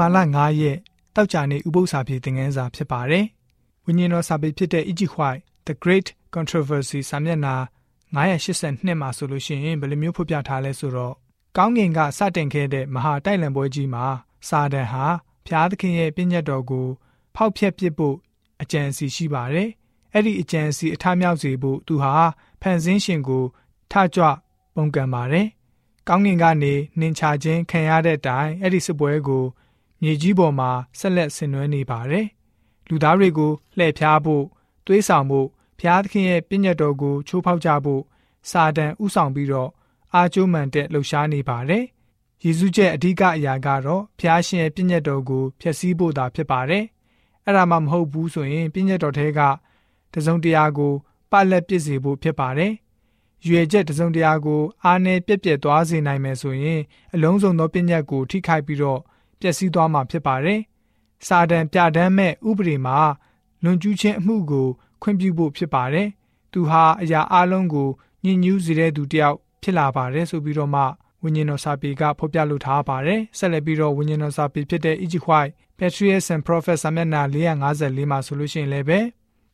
ဝင်မာလ9ရက်တောက်ကြနေဥပုသ္စာပြေသင်ခန်းစာဖြစ်ပါတယ်။ဝိညာဉ်တော်စာပေဖြစ်တဲ့ E.G. White The Great Controversy စာမျက်နှာ982မှာဆိုလို့ရှိရင်ဘယ်လိုမျိုးဖော်ပြထားလဲဆိုတော့ကောင်းကင်ကစတင်ခဲ့တဲ့မဟာတိုက်လံပွဲကြီးမှာစာဒန်ဟာဖျားသခင်ရဲ့ပြည့်ညတ်တော်ကိုဖောက်ဖျက်ပစ်ဖို့အကြံအစီရှိပါတယ်။အဲ့ဒီအကြံအစီအထမြောက်စေဖို့သူဟာဖန်ဆင်းရှင်ကိုထကြွပုန်ကန်ပါတယ်။ကောင်းကင်ကနေနှင်ချခြင်းခံရတဲ့အတိုင်းအဲ့ဒီစစ်ပွဲကို မြေကြီးပေါ်မှာဆက်လက်ဆင်နွှဲနေပါတယ်။လူသားတွေကိုလှည့်ဖျားဖို့သွေးဆောင်ဖို့ဖျားသခင်ရဲ့ပြည့်ညတ်တော်ကိုချိုးဖောက်ကြဖို့စာတန်ဥဆောင်ပြီးတော့အာကျိုးမှန်တဲ့လှုပ်ရှားနေပါတယ်။ယေရှုရဲ့အဓိကအရာကတော့ဖျားရှင်ရဲ့ပြည့်ညတ်တော်ကိုဖျက်ဆီးဖို့သာဖြစ်ပါတယ်။အဲ့ဒါမှမဟုတ်ဘူးဆိုရင်ပြည့်ညတ်တော်ထဲကတစုံတရာကိုပလက်ပစ်စေဖို့ဖြစ်ပါတယ်။ရွေချက်တစုံတရာကိုအားနည်းပြက်ပြက်သွားစေနိုင်မယ်ဆိုရင်အလုံးစုံသောပြည့်ညတ်ကိုထိခိုက်ပြီးတော့ ပျက်စီးသွားမှာဖြစ်ပါတယ်။စာတန်ပြဒန်းမဲ့ဥပဒေမှာလွန်ကျူးခြင်းအမှုကို ခွင့်ပြုဖို့ဖြစ်ပါတယ်။သူဟာအရာအလုံးကိုညှဉ်းညူးစေတဲ့သူတယောက်ဖြစ်လာပါတယ်ဆိုပြီးတော့မှဝိညာဉ်တော်စာပေကဖော်ပြလိုထားပါတယ်။ဆက်လက်ပြီးတော့ဝိညာဉ်တော်စာပေဖြစ်တဲ့ Egypt White Patriots and Prophets စာမျက်နှာ454မှာဆိုလို့ရှိရင်လည်းပဲ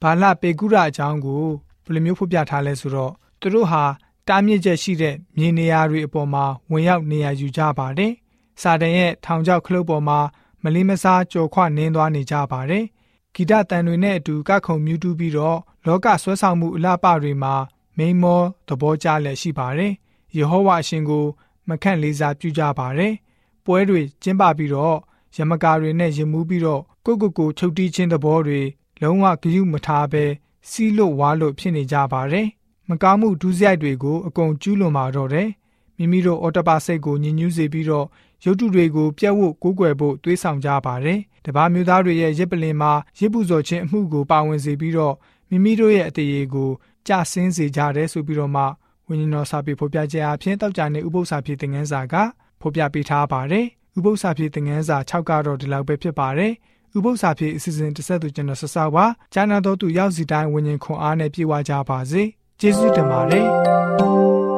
ဘာလပေကုရအကြောင်းကိုဘယ်လိုမျိုးဖော်ပြထားလဲဆိုတော့သူတို့ဟာတားမြစ်ချက်ရှိတဲ့မြေနေရာတွေအပေါ်မှာဝင်ရောက်နေရာယူကြပါတယ်။ စာတန်ရဲ့ထောင်ချောက်ခလုတ်ပေါ်မှာမလီမစားကြော်ခွနင်းသွားနေကြပါတယ်။ဂီတတန်တွေနဲ့အတူကခုံမြူးတူးပြီးတော့လောကဆွဲဆောင်မှုအလှပတွေမှာမိန်မောသဘောကျလက်ရှိပါတယ်။ယေဟောဝါအရှင်ကိုမခန့်လေးစားပြုကြပါတယ်။ပွဲတွေကျင်းပပြီးတော့ယမကာတွေနဲ့ရင်မှုပြီးတော့ကိုကိုကိုချုပ်တီးခြင်းသဘောတွေလုံးဝဂရုမထားဘဲစီးလို့ဝါလို့ဖြစ်နေကြပါတယ်။မကောင်းမှုဒုစရိုက်တွေကိုအကုန်ကျူးလွန်มาတော့တယ်။ မိမိတို့အော်တပါစိတ်ကိုညှဉ်းညူးစေပြီးတော့ရုပ်တုတွေကိုပြတ်ဝတ်ကိုးကွယ်ဖို့တွေးဆောင်ကြပါတယ်။တပါမျိုးသားတွေရဲ့ရစ်ပလင်မှာရစ်ပူဇော်ခြင်းအမှုကိုပါဝင်စေပြီးတော့မိမိတို့ရဲ့အတရေကိုကြဆင်းစေကြတယ်ဆိုပြီးတော့မှဝိညာဉ်တော်စာပေဖော်ပြခြင်းအပြင်တောက်ကြနေဥပု္ပ္ပစာဖြစ်တဲ့ငန်းစာကဖော်ပြပေးထားပါတယ်။ဥပု္ပ္ပစာဖြစ်တဲ့ငန်းစာ6ကတော့ဒီလောက်ပဲဖြစ်ပါတယ်။ဥပု္ပ္ပစာဖြစ်အစီအစဉ်တစ်ဆက်သူကျွန်တော်ဆဆပါ။ကျမ်းနာတော်သူရောက်စီတိုင်းဝိညာဉ်ခွန်အားနဲ့ပြေဝကြပါစေ။ကျေးဇူးတင်ပါတယ်။